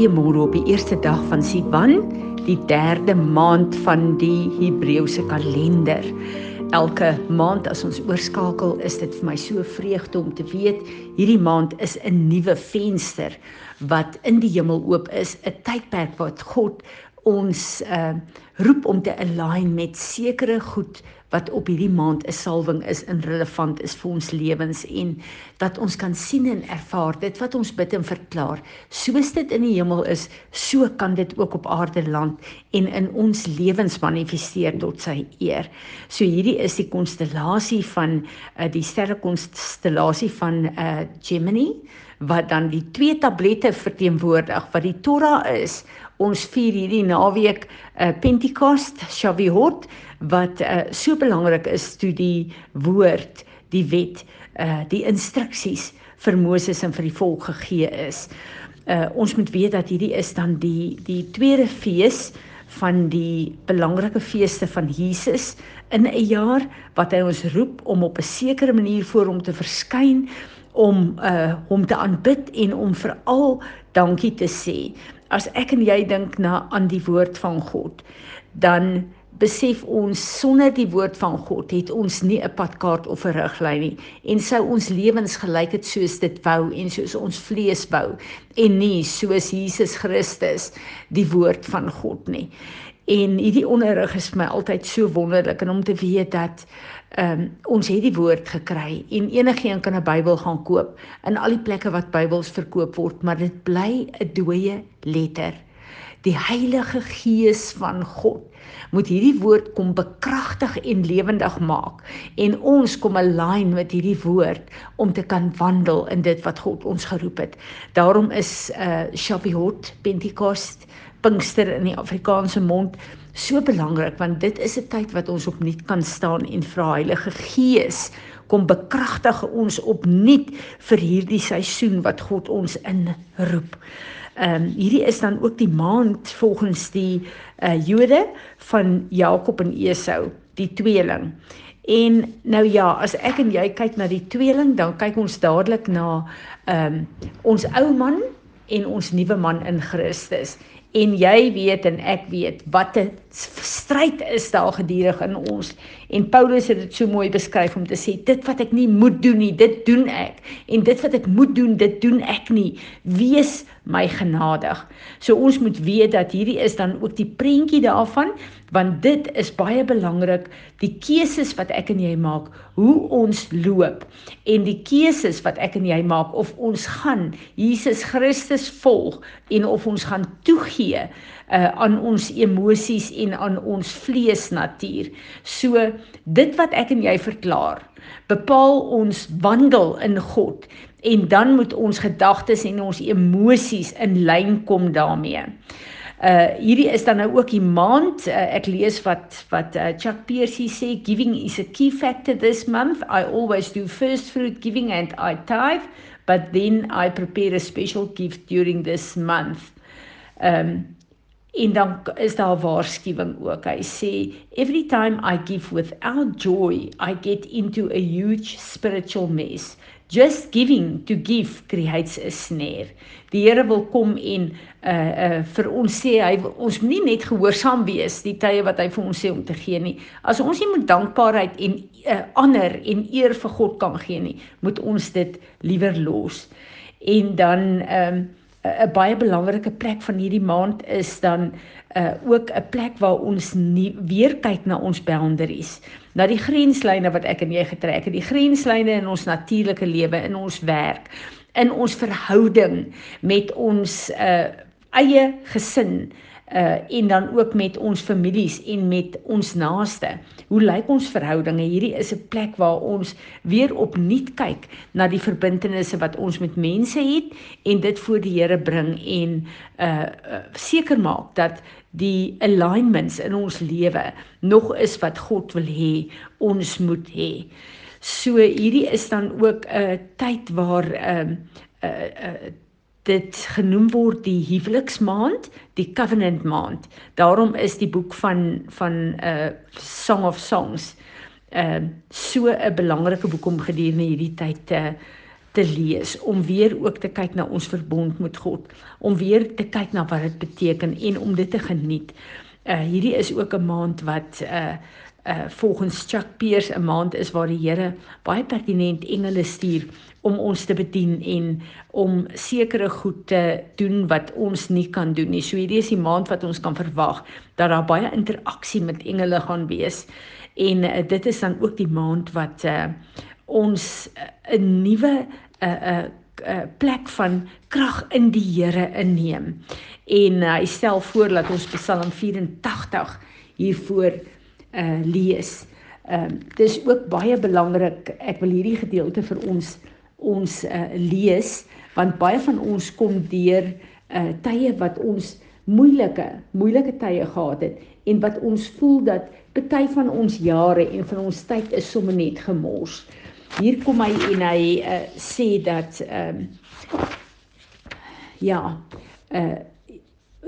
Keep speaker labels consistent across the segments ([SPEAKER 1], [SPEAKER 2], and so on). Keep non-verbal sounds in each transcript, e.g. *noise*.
[SPEAKER 1] Goeiemôre op die eerste dag van Sivan, die derde maand van die Hebreëse kalender. Elke maand as ons oorskakel, is dit vir my so vreugde om te weet hierdie maand is 'n nuwe venster wat in die hemel oop is, 'n tydperk wat God ons uh roep om te align met sekere goed wat op hierdie maand 'n salwing is en relevant is vir ons lewens en dat ons kan sien en ervaar dit wat ons bid en verklaar soos dit in die hemel is so kan dit ook op aarde land en in ons lewens manifesteer tot sy eer. So hierdie is die konstellasie van uh, die sterrekonstellasie van uh Gemini wat dan die twee tablette verteenwoordig wat die Torah is ons vier hierdie naweek uh, Pentekost, Shavuot wat uh, so belangrik is toe die woord, die wet, uh, die instruksies vir Moses en vir die volk gegee is. Uh, ons moet weet dat hierdie is dan die die tweede fees van die belangrike feeste van Jesus in 'n jaar wat hy ons roep om op 'n sekere manier voor hom te verskyn om uh hom te aanbid en om veral dankie te sê as ek en jy dink na aan die woord van God, dan besef ons sonder die woord van God het ons nie 'n padkaart of 'n riglyn nie en sou ons lewens gelyk het soos dit wou en soos ons vlees wou en nie soos Jesus Christus die woord van God nie. En hierdie onderrig is vir my altyd so wonderlik en om te weet dat ehm um, ons het die woord gekry en enigiemand kan 'n Bybel gaan koop in al die plekke wat Bybels verkoop word, maar dit bly 'n dooie letter. Die Heilige Gees van God moet hierdie woord kom bekragtig en lewendig maak en ons kom align met hierdie woord om te kan wandel in dit wat God ons geroep het. Daarom is uh Shavuot, Pentekost, Pinkster in die Afrikaanse mond so belangrik want dit is 'n tyd wat ons opnuut kan staan en vra Heilige Gees kom bekragtig ons opnuut vir hierdie seisoen wat God ons inroep. Ehm um, hierdie is dan ook die maand volgens die uh, Jode van Jakob en Esau, die tweeling. En nou ja, as ek en jy kyk na die tweeling, dan kyk ons dadelik na ehm um, ons ou man en ons nuwe man in Christus en jy weet en ek weet wat 'n stryd is daar gedurig in ons en Paulus het dit so mooi beskryf om te sê dit wat ek nie moet doen nie dit doen ek. En dit wat ek moet doen dit doen ek nie. Wees my genadig. So ons moet weet dat hierdie is dan ook die prentjie daarvan want dit is baie belangrik. Die keuses wat ek en jy maak hoe ons loop en die keuses wat ek en jy maak of ons gaan Jesus Christus volg en of ons gaan toegee uh, aan ons emosies en aan ons vleesnatuur so dit wat ek en jy verklaar bepaal ons wandel in God en dan moet ons gedagtes en ons emosies in lyn kom daarmee Uh hierdie is dan nou ook die maand. Uh, ek lees wat wat uh, Chuck Piercy sê giving is a key factor this month. I always do first fruit giving and I tithe, but then I prepare a special gift during this month. Um en dan is daar waarskuwing ook. Hy sê every time I give without joy, I get into a huge spiritual mess. Just giving to give creates a snare. Die Here wil kom en uh uh vir ons sê hy ons moet nie net gehoorsaam wees die tye wat hy vir ons sê om te gee nie. As ons nie met dankbaarheid en uh ander en eer vir God kan gee nie, moet ons dit liewer los. En dan ehm um, 'n baie belangrike plek van hierdie maand is dan uh ook 'n plek waar ons nie weer kyk na ons boundaries, na die grenslyne wat ek en jy getrek het, die grenslyne in ons natuurlike lewe, in ons werk, in ons verhouding met ons uh eie gesin, uh en dan ook met ons families en met ons naaste. Hoe lyk ons verhoudinge? Hierdie is 'n plek waar ons weer opnuut kyk na die verbintenisse wat ons met mense het en dit voor die Here bring en uh seker uh, maak dat die alignments in ons lewe nog is wat God wil hê ons moet hê. So hierdie is dan ook 'n uh, tyd waar ehm uh, uh, uh dit genoem word die huweliksmaand, die covenant maand. Daarom is die boek van van 'n uh, Song of Songs uh so 'n belangrike boek om gedurende hierdie tyd te te lees, om weer ook te kyk na ons verbond met God, om weer te kyk na wat dit beteken en om dit te geniet. Uh hierdie is ook 'n maand wat uh uh volgens Chuck Pierce 'n maand is waar die Here baie pertinent engele stuur om ons te bedien en om sekere goed te doen wat ons nie kan doen nie. So hierdie is die maand wat ons kan verwag dat daar baie interaksie met engele gaan wees. En uh, dit is dan ook die maand wat uh ons 'n uh, nuwe 'n uh, 'n uh, plek van krag in die Here inneem. En uh, hy stel voor dat ons Psalm 84 hiervoor uh lees. Ehm uh, dis ook baie belangrik. Ek wil hierdie gedeelte vir ons ons uh lees want baie van ons kom deur uh tye wat ons moeilike moeilike tye gehad het en wat ons voel dat party van ons jare en van ons tyd is sommer net gemors. Hier kom hy en hy uh, sê dat ehm um, ja, uh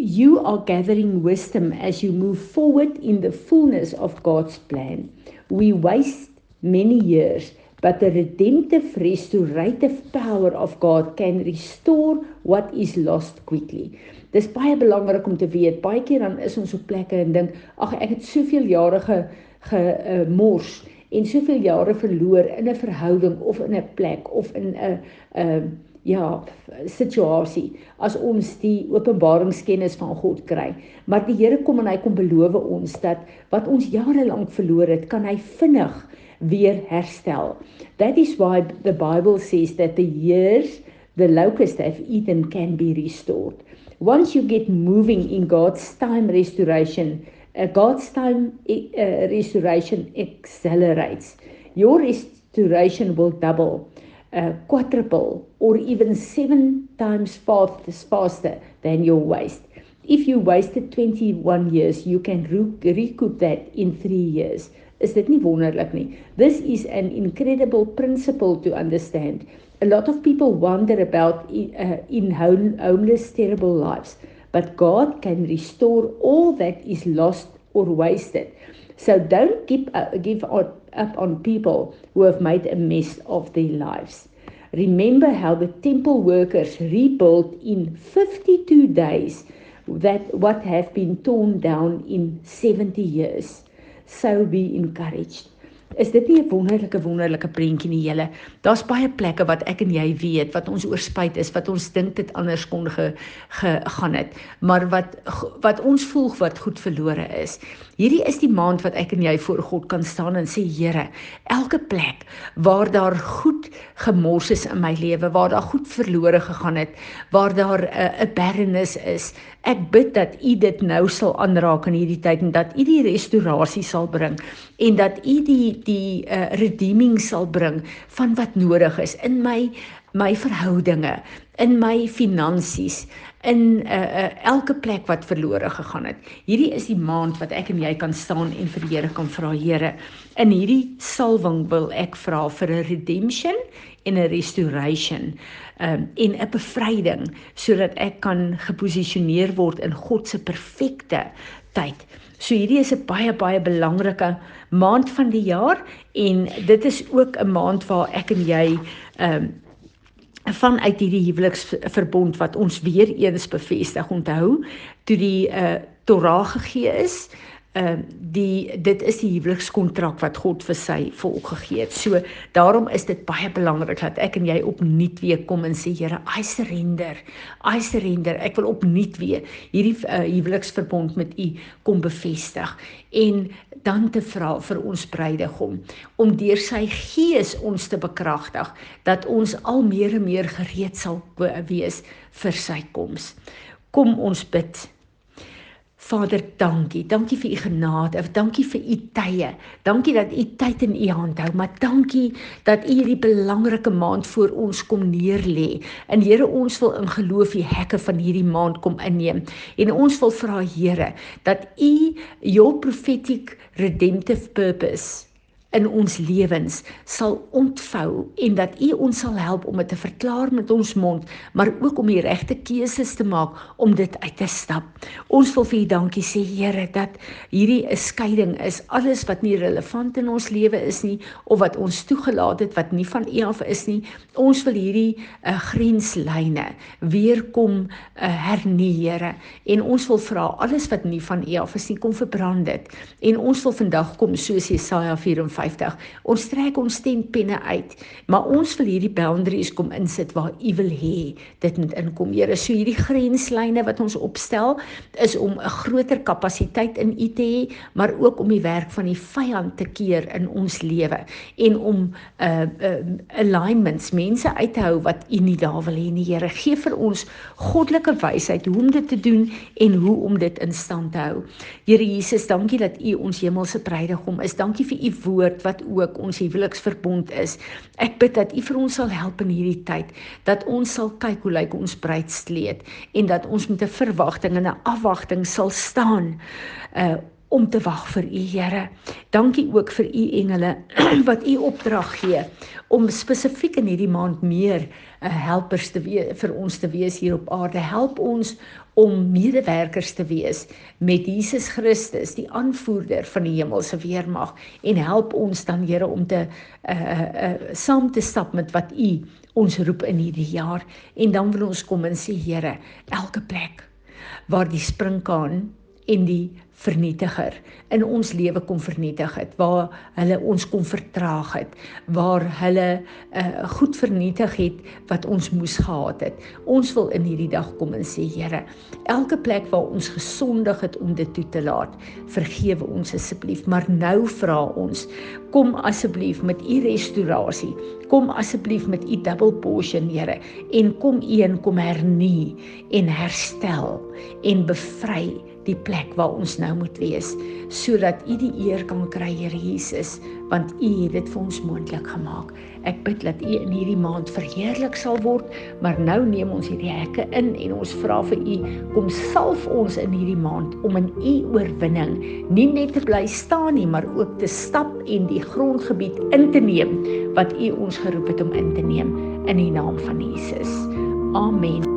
[SPEAKER 1] you are gathering wisdom as you move forward in the fullness of God's plan. We waste many years, but the redemptive, restorative power of God can restore what is lost quickly. Dis baie belangrik om te weet. Baie keer dan is ons op plekke en dink, ag ek het soveel jare ge gemors uh, en soveel jare verloor in 'n verhouding of in 'n plek of in 'n 'n uh, ja, situasie as ons die openbaringskennis van God kry. Maar die Here kom en hy kom beloof ons dat wat ons jare lank verloor het, kan hy vinnig weer herstel. That is why the Bible says that the years the locust have eaten can be restored. Once you get moving in God's time restoration, uh, God's time uh, restoration accelerates. Your restoration will double uh, quadruple or even seven times faster than your waste. If you wasted 21 years, you can re recoup that in 3 years. Is dit nie wonderlik nie? This is an incredible principle to understand. A lot of people wonder about uh, in home, homeless terrible lives, but God can restore all that is lost or wasted. So don't give uh, give up on people who have made a mess of their lives. Remember how the temple workers rebuilt in 52 days that what have been torn down in 70 years. So be encouraged. Is dit nie 'n wonderlike wonderlike prentjie nie julle? Daar's baie plekke wat ek en jy weet wat ons oorspruit is, wat ons dink dit anders kon ge, gegaan het, maar wat wat ons voel wat goed verlore is. Hierdie is die maand wat ek en jy voor God kan staan en sê Here, elke plek waar daar goed gemors is in my lewe, waar daar goed verlore gegaan het, waar daar 'n uh, 'n barrenness is, ek bid dat U dit nou sal aanraak in hierdie tyd en dat U die restaurasie sal bring en dat U die die uh, redeeming sal bring van wat nodig is in my my verhoudinge, in my finansies, in uh, uh, elke plek wat verlore gegaan het. Hierdie is die maand wat ek en jy kan staan en vir die Here kan vra, Here, in hierdie salwing wil ek vra vir 'n redemption en 'n restoration um, en 'n bevryding sodat ek kan geposisioneer word in God se perfekte tyd. So hierdie is 'n baie baie belangrike maand van die jaar en dit is ook 'n maand waar ek en jy ehm um, vanuit hierdie huweliksverbond wat ons weer eens bevestig onthou toe die uh, Torah gegee is ehm uh, die dit is die huwelikskontrak wat God vir sy volk gegee het. So daarom is dit baie belangrik dat ek en jy opnuut weer kom en sê Here, I surrender. I surrender. Ek wil opnuut weer hierdie uh, huweliksverbond met U kom bevestig en dan te vra vir ons bruidegom om deur sy gees ons te bekragtig dat ons al meer en meer gereed sal wees vir sy koms. Kom ons bid. Vader, dankie. Dankie vir u genade. Dankie vir u tye. Dankie dat u tyd in u hand hou, maar dankie dat u hierdie belangrike maand voor ons kom neerlê. En Here, ons wil in geloof die hekke van hierdie maand kom inneem. En ons wil vra Here dat u your prophetic redemptive purpose in ons lewens sal ontvou en dat U ons sal help om dit te verklaar met ons mond, maar ook om die regte keuses te maak om dit uit te stap. Ons wil vir U dankie sê Here dat hierdie 'n skeiding is, alles wat nie relevant in ons lewe is nie of wat ons toegelaat het wat nie van U af is nie. Ons wil hierdie uh, grenslyne weer kom uh, hernie Here en ons wil vra alles wat nie van U af is nie kom verbrand dit. En ons wil vandag kom soos Jesaja 54. Ons trek ons tentpenne uit, maar ons wil hierdie boundaries kom insit waar U wil hê dit moet inkom. Here, so hierdie grenslyne wat ons opstel is om 'n groter kapasiteit in U te hê, maar ook om die werk van die vyand te keer in ons lewe en om uh, uh alignments mense uit te hou wat U nie daar wil hê nie. Here, gee vir ons goddelike wysheid hoe om dit te doen en hoe om dit in stand te hou. Here Jesus, dankie dat U ons hemelse bruidegom is. Dankie vir U woord wat ook ons huweliksverbond is. Ek bid dat U vir ons sal help in hierdie tyd, dat ons sal kyk hoe lyk ons bruidskleed en dat ons met 'n verwagting en 'n afwagting sal staan. Uh om te wag vir u Here. Dankie ook vir u engele *clears throat* wat u opdrag gee om spesifiek in hierdie maand meer uh, helpers te wees vir ons te wees hier op aarde. Help ons om medewerkers te wees met Jesus Christus, die aanvoerder van die hemelse weermag en help ons dan Here om te uh uh saam te stap met wat u ons roep in hierdie jaar en dan wil ons kom en sê Here, elke plek waar die springkaan en die vernietiger in ons lewe kom vernietig het waar hulle ons kom vertraag het waar hulle uh, goed vernietig het wat ons moes gehad het. Ons wil in hierdie dag kom en sê Here elke plek waar ons gesondig het om dit toe te laat vergewe ons asseblief. Maar nou vra ons kom asseblief met u restaurasie kom asseblief met u double portion Here. En kom u en kom hernie en herstel en bevry die plek waar ons nou moet wees sodat U die eer kan kry Here Jesus want U het dit vir ons moontlik gemaak. Ek bid dat U in hierdie maand verheerlik sal word, maar nou neem ons hierdie hekke in en ons vra vir U kom salf ons in hierdie maand om in U oorwinning nie net te bly staan nie, maar ook te stap en die grondgebied in te neem wat U ons geroep het om in te neem in die naam van Jesus. Amen.